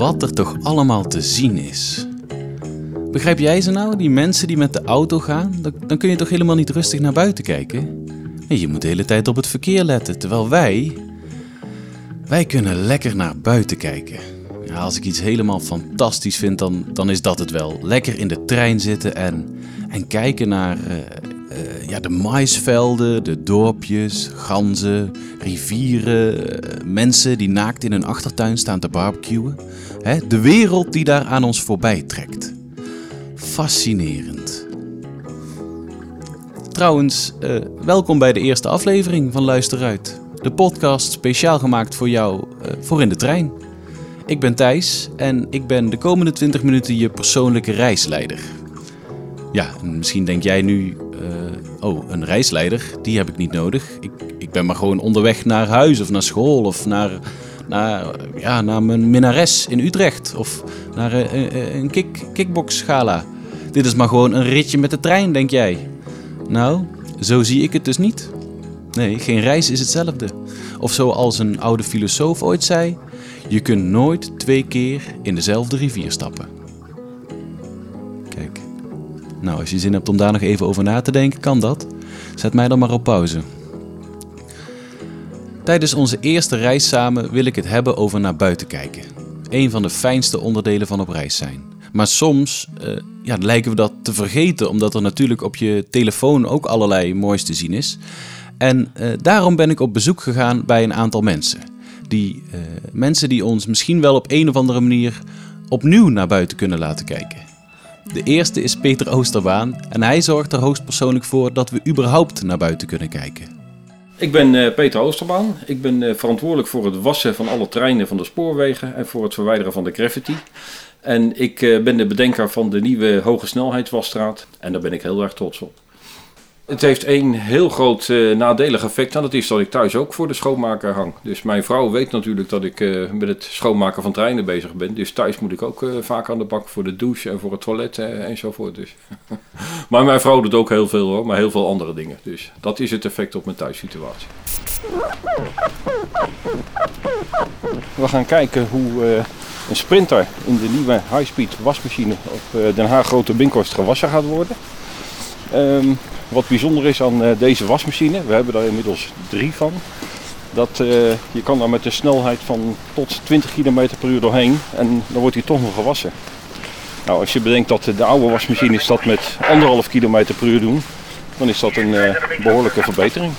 wat er toch allemaal te zien is. Begrijp jij ze nou, die mensen die met de auto gaan? Dan, kun je toch helemaal niet rustig naar buiten kijken? Je moet de hele tijd op het verkeer letten, terwijl wij. Wij kunnen lekker naar buiten kijken. Ja, als ik iets helemaal fantastisch vind, dan, dan is dat het wel. Lekker in de trein zitten en, en kijken naar eh, ja, de maisvelden, de dorpjes, ganzen, rivieren, eh, mensen die naakt in hun achtertuin staan te barbecuen. Hè, de wereld die daar aan ons voorbij trekt. Fascinerend. Trouwens, eh, welkom bij de eerste aflevering van Luister Uit. De podcast speciaal gemaakt voor jou eh, voor in de trein. Ik ben Thijs en ik ben de komende 20 minuten je persoonlijke reisleider. Ja, en misschien denk jij nu, oh, een reisleider, die heb ik niet nodig. Ik, ik ben maar gewoon onderweg naar huis of naar school of naar, naar, ja, naar mijn minnares in Utrecht of naar eh, eh, een kick, kickboxgala. Dit is maar gewoon een ritje met de trein, denk jij. Nou, zo zie ik het dus niet. Nee, geen reis is hetzelfde. Of zoals een oude filosoof ooit zei: je kunt nooit twee keer in dezelfde rivier stappen. Nou, als je zin hebt om daar nog even over na te denken, kan dat. Zet mij dan maar op pauze. Tijdens onze eerste reis samen wil ik het hebben over naar buiten kijken. Een van de fijnste onderdelen van op reis zijn. Maar soms eh, ja, lijken we dat te vergeten, omdat er natuurlijk op je telefoon ook allerlei moois te zien is. En eh, daarom ben ik op bezoek gegaan bij een aantal mensen. Die eh, mensen die ons misschien wel op een of andere manier opnieuw naar buiten kunnen laten kijken. De eerste is Peter Oosterbaan en hij zorgt er hoogstpersoonlijk voor dat we überhaupt naar buiten kunnen kijken. Ik ben eh, Peter Oosterbaan. Ik ben eh, verantwoordelijk voor het wassen van alle treinen van de spoorwegen en voor het verwijderen van de graffiti. En ik eh, ben de bedenker van de nieuwe hoge snelheidswasstraat en daar ben ik heel erg trots op. Het heeft één heel groot eh, nadelig effect en dat is dat ik thuis ook voor de schoonmaker hang. Dus mijn vrouw weet natuurlijk dat ik eh, met het schoonmaken van treinen bezig ben. Dus thuis moet ik ook eh, vaak aan de bak voor de douche en voor het toilet enzovoort. Dus. maar mijn vrouw doet ook heel veel hoor, maar heel veel andere dingen. Dus dat is het effect op mijn thuissituatie. We gaan kijken hoe een sprinter in de nieuwe high-speed wasmachine op Den Haag Grote Binkhorst gewassen gaat worden. Ehm, wat bijzonder is aan eh, deze wasmachine, we hebben daar inmiddels drie van. Dat eh, je kan daar met een snelheid van tot 20 km per uur doorheen en dan wordt hij toch nog gewassen. Nou, als je bedenkt dat de oude wasmachines dat met anderhalf kilometer per uur doen, dan is dat een eh, behoorlijke verbetering.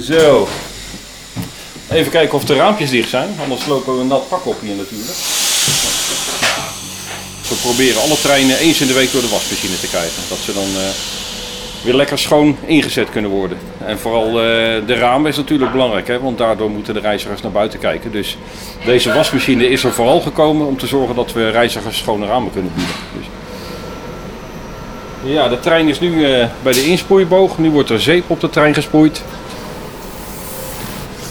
Zo. Even kijken of de raampjes dicht zijn, anders lopen we een nat pak op hier natuurlijk. We proberen alle treinen eens in de week door de wasmachine te krijgen. Dat ze dan eh, weer lekker schoon ingezet kunnen worden. En vooral eh, de ramen is natuurlijk belangrijk, hè, want daardoor moeten de reizigers naar buiten kijken. Dus deze wasmachine is er vooral gekomen om te zorgen dat we reizigers schone ramen kunnen bieden. Dus. Ja, de trein is nu eh, bij de inspoeiboog. Nu wordt er zeep op de trein gespoeid.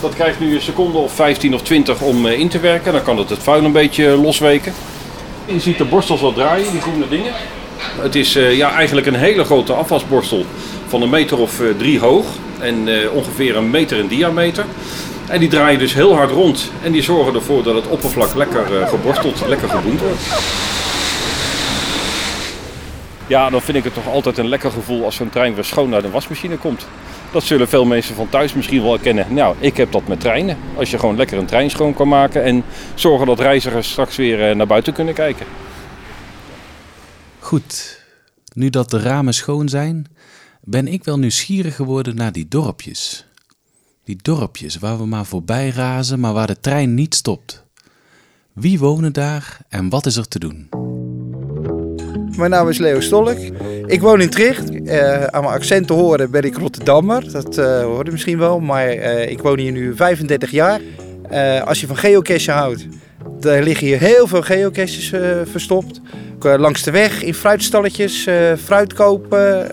Dat krijgt nu een seconde of 15 of 20 om eh, in te werken. Dan kan het het vuil een beetje eh, losweken. Je ziet de borstels al draaien, die groene dingen. Het is eh, ja, eigenlijk een hele grote afwasborstel van een meter of drie hoog en ongeveer een meter in diameter. En die draaien dus heel hard rond en die zorgen ervoor dat het oppervlak lekker geborsteld, lekker geboend wordt. Ja, dan vind ik het toch altijd een lekker gevoel als zo'n trein weer schoon naar de wasmachine komt. Dat zullen veel mensen van thuis misschien wel herkennen. Nou, ik heb dat met treinen. Als je gewoon lekker een trein schoon kan maken en zorgen dat reizigers straks weer eh, naar buiten kunnen kijken. Goed, nu dat de ramen schoon zijn, ben ik wel nieuwsgierig geworden naar die dorpjes. Die dorpjes waar we maar voorbij razen, maar waar de trein niet stopt. Wie wonen daar en wat is er te doen? Mijn naam is Leo Stolk. Ik woon in Tricht. Eh, aan mijn accent te horen ben ik Rotterdammer. Dat eh hoorde misschien wel. Maar eh, ik woon hier nu 35 jaar. Als je van geocachen houdt, daar liggen hier heel veel geocaches verstopt. Langs de weg, in fruitstalletjes, fruit kopen,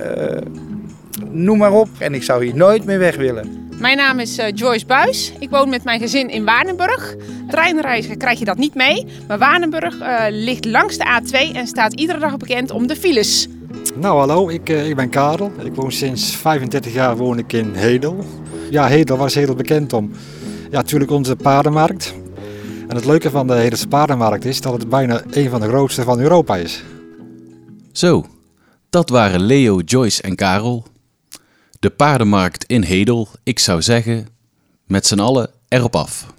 noem maar op. En ik zou hier nooit meer weg willen. Mijn naam is eh, Joyce Buis. Ik woon met mijn gezin in Waardenburg. Treinreiziger krijg je dat niet mee. Maar Waardenburg eh, ligt langs de A2 en staat iedere dag bekend om de files. Nou, hallo, ik, uh, ik ben Karel. Ik woon sinds 35 jaar woon ik in Hedel. Ja, Hedel was heel bekend om. Ja, natuurlijk onze paardenmarkt. En het leuke van de Hedelse paardenmarkt is dat het bijna een van de grootste van Europa is. Zo, dat waren Leo, Joyce en Karel. De paardenmarkt in Hedel, ik zou zeggen, met z'n allen erop af.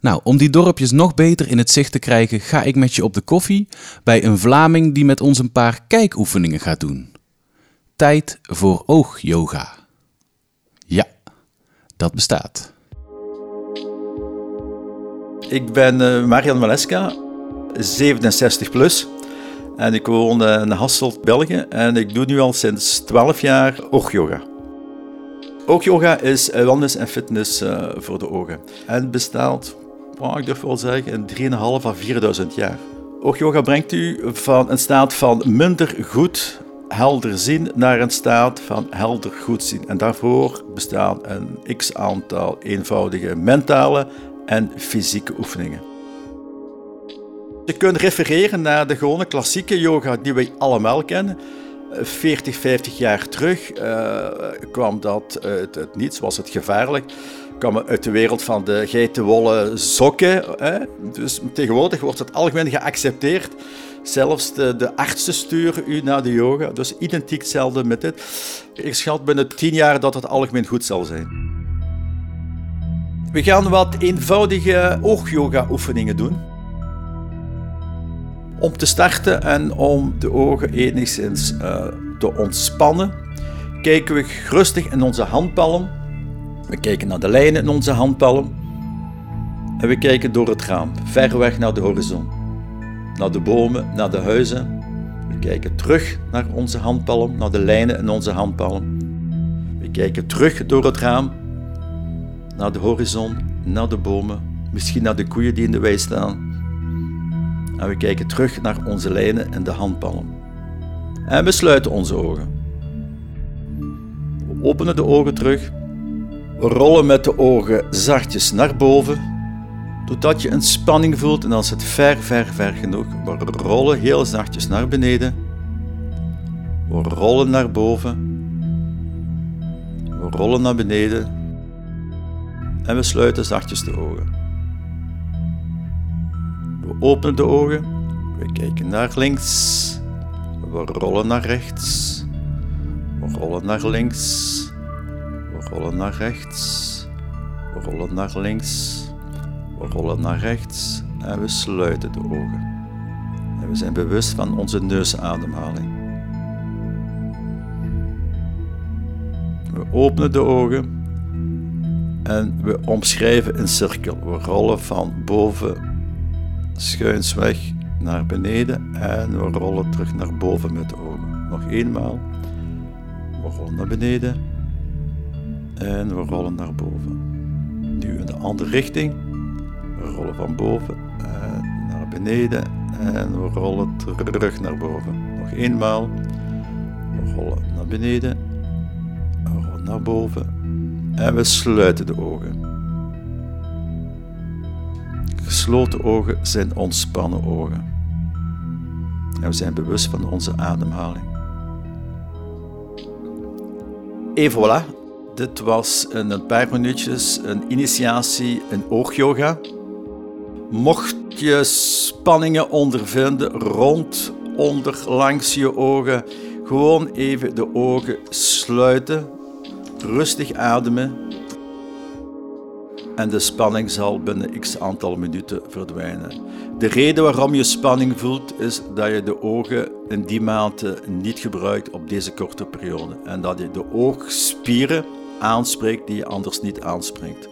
Nou, om die dorpjes nog beter in het zicht te krijgen, ga ik met je op de koffie bij een Vlaming die met ons een paar kijkoefeningen gaat doen. Tijd voor oogyoga. Ja, dat bestaat. Ik ben uh, Marian Maleska, 67 plus. En ik woon uh, in Hasselt, België. En ik doe nu al sinds 12 jaar oogyoga. Oogyoga is wellness en fitness uh, voor de ogen. En bestaat oh, ik durf wel zeggen, in 3.500 à 4.000 jaar. Oogyoga brengt u van een staat van minder goed helder zien naar een staat van helder goed zien. En daarvoor bestaan een x aantal eenvoudige mentale en fysieke oefeningen. Je kunt refereren naar de gewone klassieke yoga die wij allemaal kennen. 40, 50 jaar terug uh, kwam dat uit het niets, was het gevaarlijk komen uit de wereld van de geitenwolle sokken. Hè? Dus tegenwoordig wordt het algemeen geaccepteerd. Zelfs de, artsen sturen u naar de yoga. Dus identiek hetzelfde met dit. Ik schat binnen tien jaar dat het algemeen goed zal zijn. We gaan wat eenvoudige oogyoga-oefeningen doen. Om te starten en om de ogen enigszins uh, te ontspannen, kijken we rustig in onze handpalm we kijken naar de lijnen in onze handpalm en we kijken door het raam, ver weg naar de horizon. Naar de bomen, naar de huizen. We kijken terug naar onze handpalm, naar de lijnen in onze handpalm. We kijken terug door het raam naar de horizon, naar de bomen, misschien naar de koeien die in de wei staan. En we kijken terug naar onze lijnen in de handpalm. En we sluiten onze ogen. We openen de ogen terug we rollen met de ogen zachtjes naar boven, totdat je een spanning voelt en als het ver, ver, ver genoeg, we rollen heel zachtjes naar beneden. We rollen naar boven. We rollen naar beneden. En we sluiten zachtjes de ogen. Openen de ogen. We kijken naar links. We rollen naar rechts. We rollen naar links. We rollen naar rechts. We rollen naar links. We rollen naar rechts. En we sluiten de ogen. En we zijn bewust van onze neusademhaling. We openen de ogen en we omschrijven een cirkel. We rollen van boven schuinsweg naar beneden en we rollen terug naar boven met de ogen. Nog eenmaal. We rollen naar beneden en we rollen naar boven. Nu in de andere richting. We rollen van boven naar beneden en we rollen terug naar boven. Nog eenmaal. We rollen naar beneden. We rollen naar boven. En we sluiten de ogen. Gesloten ogen zijn ontspannen ogen. En we zijn bewust van onze ademhaling. En voilà, dit was in een paar minuutjes een initiatie in oogyoga. Mocht je spanningen ondervinden rond, onder, langs je ogen, gewoon even de ogen sluiten, rustig ademen en de spanning zal binnen x aantal minuten verdwijnen. De reden waarom je spanning voelt is dat je de ogen in die mate niet gebruikt op deze korte periode en dat je de oogspieren aanspreekt die je anders niet aanspreekt.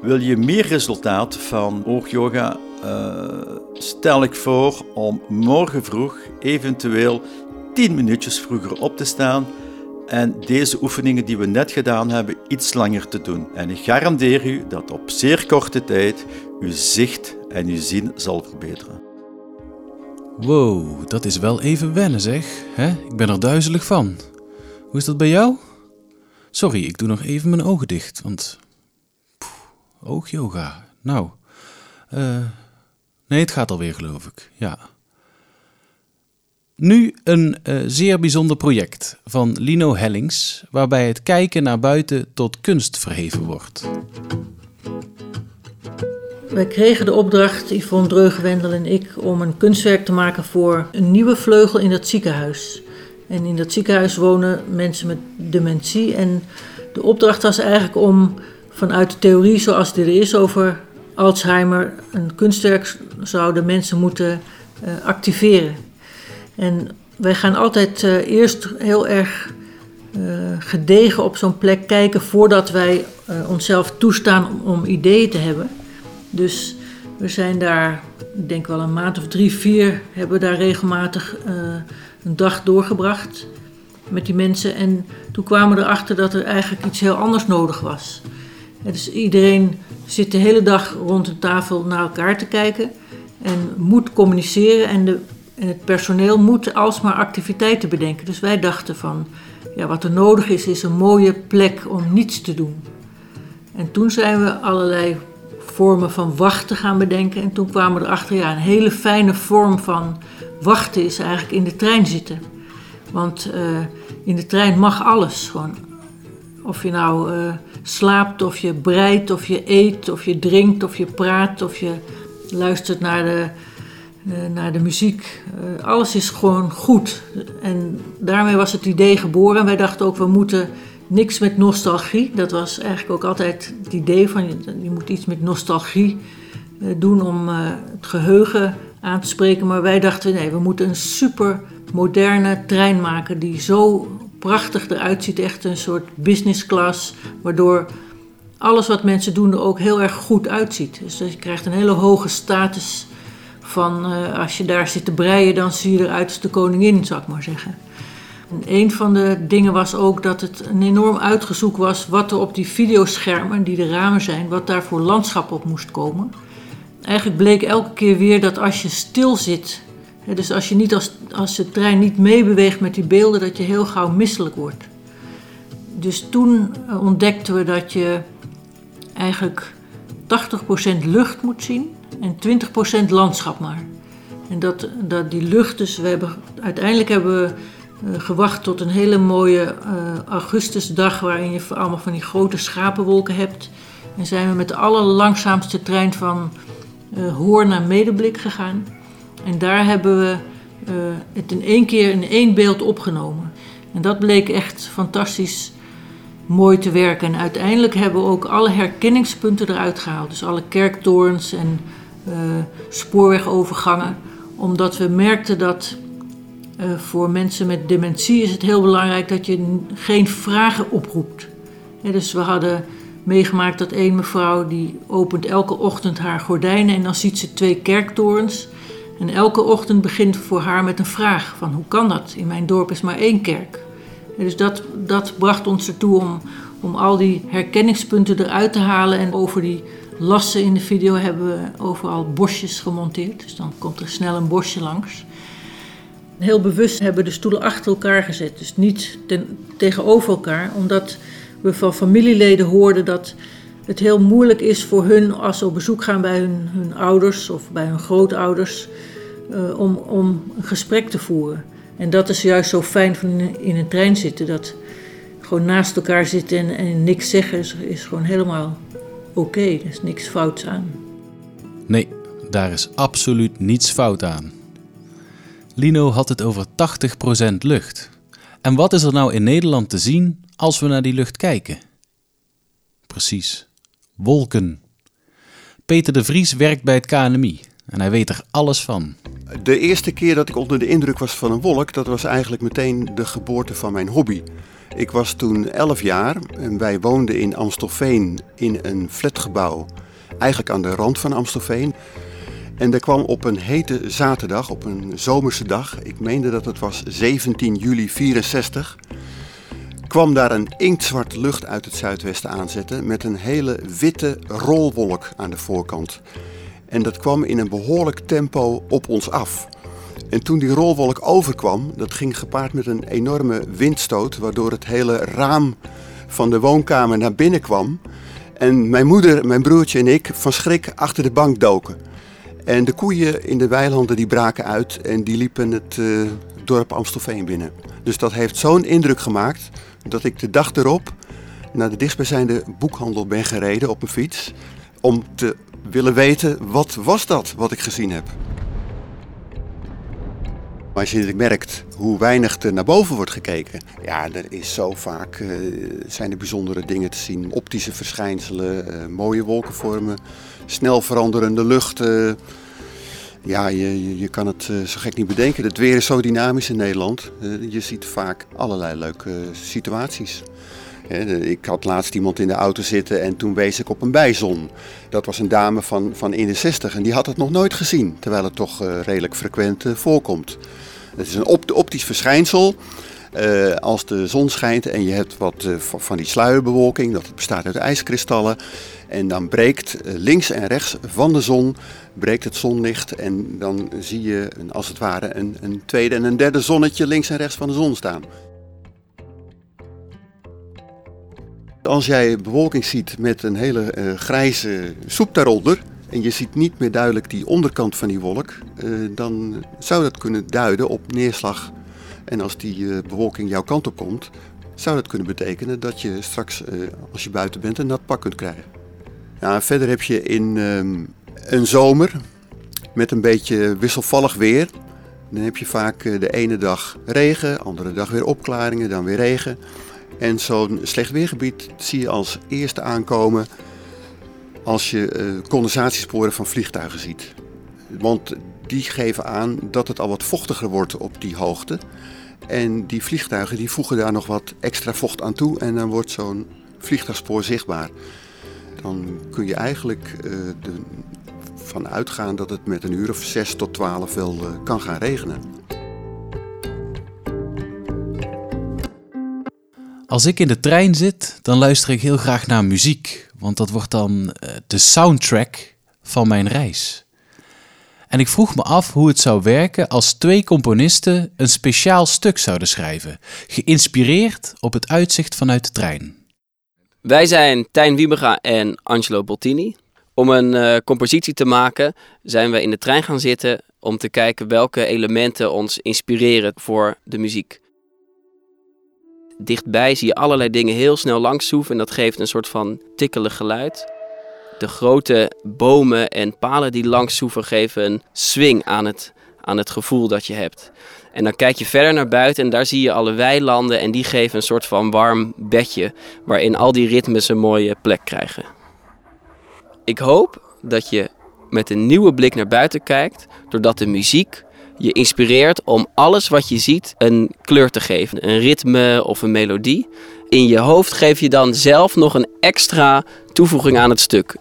Wil je meer resultaat van oogyoga? Uh, stel ik voor om morgen vroeg eventueel 10 minuutjes vroeger op te staan en deze oefeningen die we net gedaan hebben iets langer te doen. En ik garandeer u dat op zeer korte tijd uw zicht en uw zien zal verbeteren. Wow, dat is wel even wennen zeg. Ik ben er duizelig van. Hoe is dat bij jou? Sorry, ik doe nog even mijn ogen dicht, want... oogyoga. Nou, uh, nee, het gaat alweer, geloof ik. Ja. Nu een uh, zeer bijzonder project van Lino Hellings, waarbij het kijken naar buiten tot kunst verheven wordt. Wij kregen de opdracht, Yvonne Dreugewendel en ik, om een kunstwerk te maken voor een nieuwe vleugel in dat ziekenhuis. En in dat ziekenhuis wonen mensen met dementie. En de opdracht was eigenlijk om vanuit de theorie zoals die er is over Alzheimer, een kunstwerk zouden mensen moeten uh, activeren. En wij gaan altijd uh, eerst heel erg uh, gedegen op zo'n plek kijken voordat wij onszelf toestaan om, om ideeën te hebben. Dus we zijn daar, ik denk wel een maand of drie, vier, hebben we daar regelmatig een dag doorgebracht met die mensen. En toen kwamen we erachter dat er eigenlijk iets heel anders nodig was. Dus iedereen zit de hele dag rond een tafel naar elkaar te kijken en moet communiceren. En, de, en het personeel moet alsmaar activiteiten bedenken. Dus wij dachten van, ja, wat er nodig is, is een mooie plek om niets te doen. En toen zijn we allerlei vormen van wachten gaan bedenken. En toen kwamen we erachter, ja, een hele fijne vorm van wachten is eigenlijk in de trein zitten. Want uh, in de trein mag alles. Gewoon. Of je nou uh, slaapt, of je breidt, of je eet, of je drinkt, of je praat, of je luistert naar de, naar de muziek. alles is gewoon goed. En daarmee was het idee geboren. En wij dachten ook, we moeten niks met nostalgie. Dat was eigenlijk ook altijd het idee van je, moet iets met nostalgie uh, doen om het geheugen aan te spreken. Maar wij dachten nee, we moeten een super moderne trein maken die zo prachtig eruit ziet. Echt een soort business class, waardoor alles wat mensen doen er ook heel erg goed uitziet. Dus je krijgt een hele hoge status van uh, als je daar zit te breien, dan zie je eruit als de koningin, zou ik maar zeggen. En een van de dingen was ook dat het een enorm uitgezoek was wat er op die videoschermen, die de ramen zijn, wat daar voor landschap op moest komen. Eigenlijk bleek elke keer weer dat als je stil zit, dus als, je niet als, als de trein niet meebeweegt met die beelden, dat je heel gauw misselijk wordt. Dus toen eh, ontdekten we dat je eigenlijk 80% lucht moet zien en 20% landschap maar. En dat, dat die lucht, dus we hebben, uiteindelijk hebben we uh, gewacht tot een hele mooie uh, augustusdag waarin je allemaal van die grote schapenwolken hebt. En zijn we met de allerlangzaamste trein van uh, Hoorn naar Medeblik gegaan. En daar hebben we het in één keer in één beeld opgenomen. En dat bleek echt fantastisch mooi te werken. En uiteindelijk hebben we ook alle herkenningspunten eruit gehaald. Dus alle kerktorens en spoorwegovergangen. Omdat we merkten dat uh, voor mensen met dementie is het heel belangrijk dat je geen vragen oproept. dus we hadden meegemaakt dat één mevrouw die opent elke ochtend haar gordijnen en dan ziet ze twee kerktorens. En elke ochtend begint voor haar met een vraag van hoe kan dat? In mijn dorp is maar één kerk. dus dat, dat bracht ons ertoe om, om al die herkenningspunten eruit te halen. En over die lassen in de video hebben we overal bosjes gemonteerd. Dus dan komt er snel een bosje langs heel bewust hebben de stoelen achter elkaar gezet. Dus niet tegenover elkaar, omdat we van familieleden hoorden dat het heel moeilijk is voor hun als ze op bezoek gaan bij hun, hun ouders of bij hun grootouders uh, om, om een gesprek te voeren. En dat is juist zo fijn van in, een trein zitten, dat gewoon naast elkaar zitten en, niks zeggen is gewoon helemaal oké. Okay. Er is niks fouts aan. Nee, daar is absoluut niets fout aan. Lino had het over 80% lucht. En wat is er nou in Nederland te zien als we naar die lucht kijken? Precies, wolken. Peter de Vries werkt bij het KNMI en hij weet er alles van. De eerste keer dat ik onder de indruk was van een wolk, dat was eigenlijk meteen de geboorte van mijn hobby. Ik was toen 11 jaar en wij woonden in Amstelveen in een flatgebouw, eigenlijk aan de rand van Amstelveen. En er kwam op een hete zaterdag, op een zomerse dag, ik meende dat het was 17 juli 64, kwam daar een inktzwart lucht uit het zuidwesten aanzetten met een hele witte rolwolk aan de voorkant. En dat kwam in een behoorlijk tempo op ons af. En toen die rolwolk overkwam, dat ging gepaard met een enorme windstoot, waardoor het hele raam van de woonkamer naar binnen kwam. En mijn moeder, mijn broertje en ik van schrik achter de bank doken. En de koeien in de weilanden die braken uit en die liepen het, uh, dorp Amstelveen binnen. Dus dat heeft zo'n indruk gemaakt dat ik de dag erop naar de dichtstbijzijnde boekhandel ben gereden op een fiets. Om te willen weten, wat was dat wat ik gezien heb? Maar als je merkt hoe weinig er naar boven wordt gekeken. Ja, er is zo vaak uh, zijn er bijzondere dingen te zien. Optische verschijnselen, uh, mooie wolkenvormen, snel veranderende lucht. Ja, je, je kan het zo gek niet bedenken. Het weer is zo dynamisch in Nederland. je ziet vaak allerlei leuke situaties. Ik had laatst iemand in de auto zitten en toen wees ik op een bijzon. Dat was een dame van, van in de 60 en die had het nog nooit gezien, terwijl het toch redelijk frequent voorkomt. Het is een optisch verschijnsel. Uh, als de zon schijnt en je hebt wat van die sluierbewolking, dat bestaat uit ijskristallen. En dan breekt links en rechts van de zon breekt het zonlicht. En dan zie je als het ware een, een, tweede en een derde zonnetje links en rechts van de zon staan. Als jij bewolking ziet met een hele grijze soep daaronder, en je ziet niet meer duidelijk die onderkant van die wolk, eh, dan zou dat kunnen duiden op neerslag. En als die eh, bewolking jouw kant op komt, zou dat kunnen betekenen dat je straks, eh, als je buiten bent, een nat pak kunt krijgen. Ja, verder heb je in ehm, een zomer met een beetje wisselvallig weer. Dan heb je vaak de ene dag regen, andere dag weer opklaringen, dan weer regen. En zo'n slecht weergebied zie je als eerste aankomen als je uh, condensatiesporen van vliegtuigen ziet. Want die geven aan dat het al wat vochtiger wordt op die hoogte. En die vliegtuigen die voegen daar nog wat extra vocht aan toe en dan wordt zo'n vliegtuigspoor zichtbaar. Dan kun je eigenlijk uh, de, van uitgaan dat het met een uur of 6 tot 12 wel uh, kan gaan regenen. Als ik in de trein zit, dan luister ik heel graag naar muziek want dat wordt dan uh, de soundtrack van mijn reis. En ik vroeg me af hoe het zou werken als twee componisten een speciaal stuk zouden schrijven, geïnspireerd op het uitzicht vanuit de trein. Wij zijn Tijn Wiebega en Angelo Bottini. Om een uh, compositie te maken zijn we in de trein gaan zitten om te kijken welke elementen ons inspireren voor de muziek dichtbij zie je allerlei dingen heel snel langs zoeven en dat geeft een soort van tikkelig geluid. De grote bomen en palen die langs zoeven geven een swing aan het, aan het gevoel dat je hebt. En dan kijk je verder naar buiten en daar zie je alle weilanden en die geven een soort van warm bedje waarin al die ritmes een mooie plek krijgen. Ik hoop dat je met een nieuwe blik naar buiten kijkt, doordat de muziek je inspireert om alles wat je ziet een kleur te geven. Een ritme of een melodie. In je hoofd geef je dan zelf nog een extra toevoeging aan het stuk.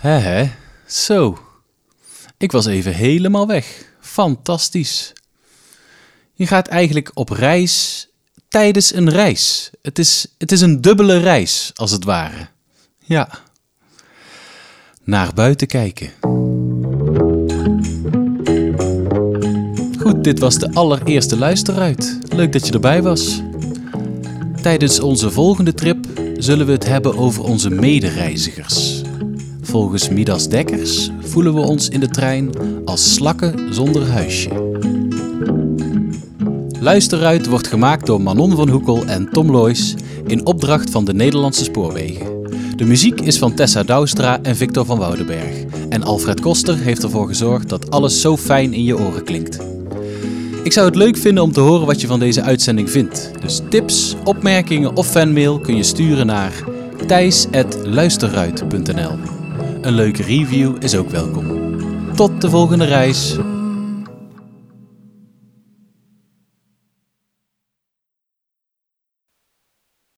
Hè zo. Ik was even helemaal weg. Fantastisch. Je gaat eigenlijk op reis tijdens een reis. Het is, het is een dubbele reis, als het ware. Ja. Naar buiten kijken. Goed, dit was de allereerste luisteruit. Leuk dat je erbij was. Tijdens onze volgende trip zullen we het hebben over onze medereizigers. Volgens Midas Dekkers voelen we ons in de trein als slakken zonder huisje. Luisteruit wordt gemaakt door Manon van Hoekel en Tom Loijs in opdracht van de Nederlandse Spoorwegen. De muziek is van Tessa Douwstra en Victor van Woudenberg. En Alfred Koster heeft ervoor gezorgd dat alles zo fijn in je oren klinkt. Ik zou het leuk vinden om te horen wat je van deze uitzending vindt. Dus tips, opmerkingen of fanmail kun je sturen naar thijs.luisterruit.nl Een leuke review is ook welkom. Tot de volgende reis!